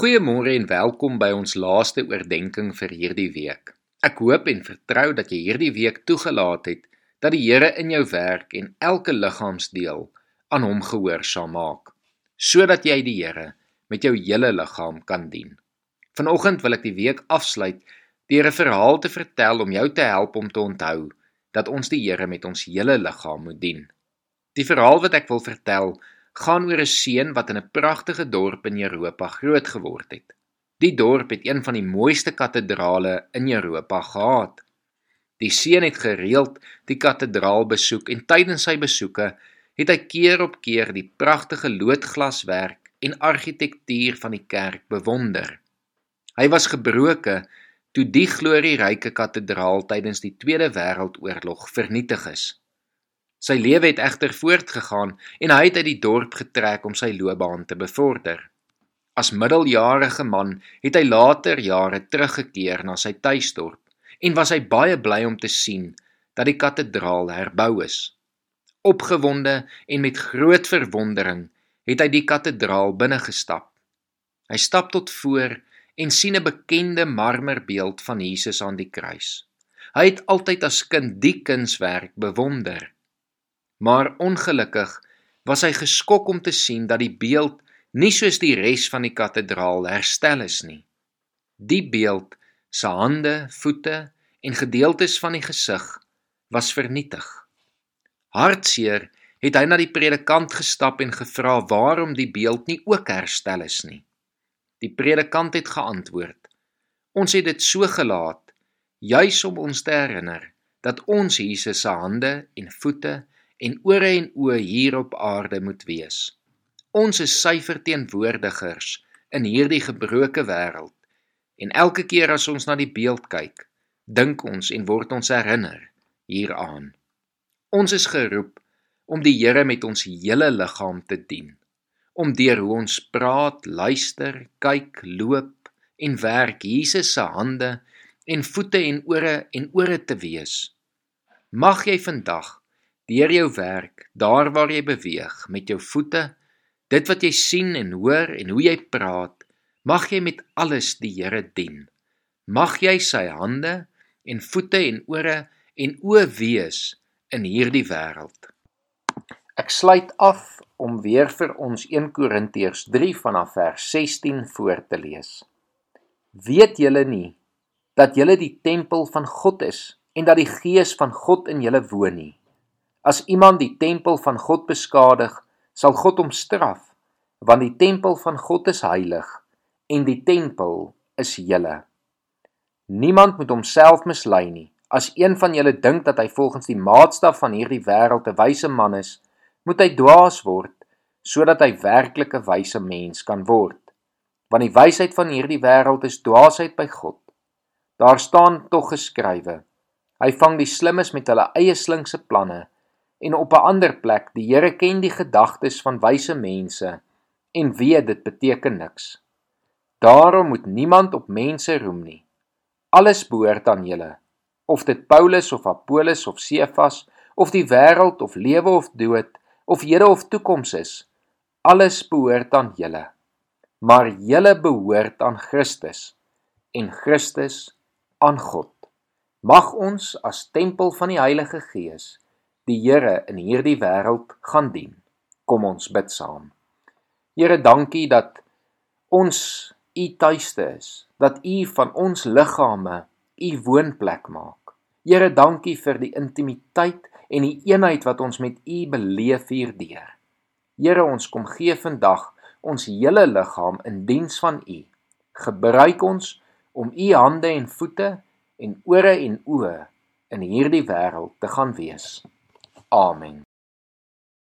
Goeiemôre en welkom by ons laaste oordeenking vir hierdie week. Ek hoop en vertrou dat jy hierdie week toegelaat het dat die Here in jou werk en elke liggaamsdeel aan hom gehoorsaam maak, sodat jy die Here met jou hele liggaam kan dien. Vanoggend wil ek die week afsluit deur 'n verhaal te vertel om jou te help om te onthou dat ons die Here met ons hele liggaam moet dien. Die verhaal wat ek wil vertel, gaan oor 'n seun wat in 'n pragtige dorp in Europa groot geword het. Die dorp het een van die mooiste katedrale in Europa gehad. Die seun het gereeld die katedraal besoek en tydens sy besoeke het hy keer op keer die pragtige loodglaswerk en argitektuur van die kerk bewonder. Hy was gebroke toe die glorieryke katedraal tydens die Tweede Wêreldoorlog vernietig is. Sy lewe het egter voortgegaan en hy het uit die dorp getrek om sy loopbaan te bevorder. As middeljarige man het hy later jare teruggekeer na sy tuisdorp en was hy baie bly om te sien dat die katedraal herbou is. Opgewonde en met groot verwondering het hy die katedraal binne gestap. Hy stap tot voor en sien 'n bekende marmerbeeld van Jesus aan die kruis. Hy het altyd as kind die kunswerk bewonder. Maar ongelukkig was hy geskok om te sien dat die beeld nie soos die res van die katedraal herstel is nie. Die beeld se hande, voete en gedeeltes van die gesig was vernietig. Hartseer het hy na die predikant gestap en gevra waarom die beeld nie ook herstel is nie. Die predikant het geantwoord: Ons het dit so gelaat juis om ons te herinner dat ons Jesus se hande en voete en ore en oë hier op aarde moet wees. Ons is sy verteenwoordigers in hierdie gebroke wêreld. En elke keer as ons na die beeld kyk, dink ons en word ons herinner hieraan. Ons is geroep om die Here met ons hele liggaam te dien. Om deur hoe ons praat, luister, kyk, loop en werk Jesus se hande en voete en ore en ore te wees. Mag jy vandag deur jou werk, daar waar jy beweeg, met jou voete, dit wat jy sien en hoor en hoe jy praat, mag jy met alles die Here dien. Mag jy sy hande en voete en ore en oë wees in hierdie wêreld. Ek sluit af om weer vir ons 1 Korintiërs 3 vanaf vers 16 voor te lees. Weet julle nie dat julle die tempel van God is en dat die Gees van God in julle woon nie? As iemand die tempel van God beskadig, sal God hom straf, want die tempel van God is heilig en die tempel is julle. Niemand moet homself mislei nie. As een van julle dink dat hy volgens die maatstaf van hierdie wêreld 'n wyse man is, moet hy dwaas word sodat hy werklik 'n wyse mens kan word. Want die wysheid van hierdie wêreld is dwaasheid by God. Daar staan tog geskrywe: Hy vang die slimmes met hulle eie slinkse planne en op 'n ander plek die Here ken die gedagtes van wyse mense en weet dit beteken niks. Daarom moet niemand op mense roem nie. Alles behoort aan julle. Of dit Paulus of Apollos of Sefas of die wêreld of lewe of dood of hede of toekoms is, alles behoort aan julle. Maar julle behoort aan Christus en Christus aan God. Mag ons as tempel van die Heilige Gees die Here in hierdie wêreld gaan dien. Kom ons bid saam. Here, dankie dat ons u tuiste is, dat u van ons liggame u woonplek maak. Here, dankie vir die intimiteit en die eenheid wat ons met u beleef hierdeur. Here, ons kom gee vandag ons hele liggaam in diens van u. Gebruik ons om u hande en voete en ore en oë in hierdie wêreld te gaan wees. Amen.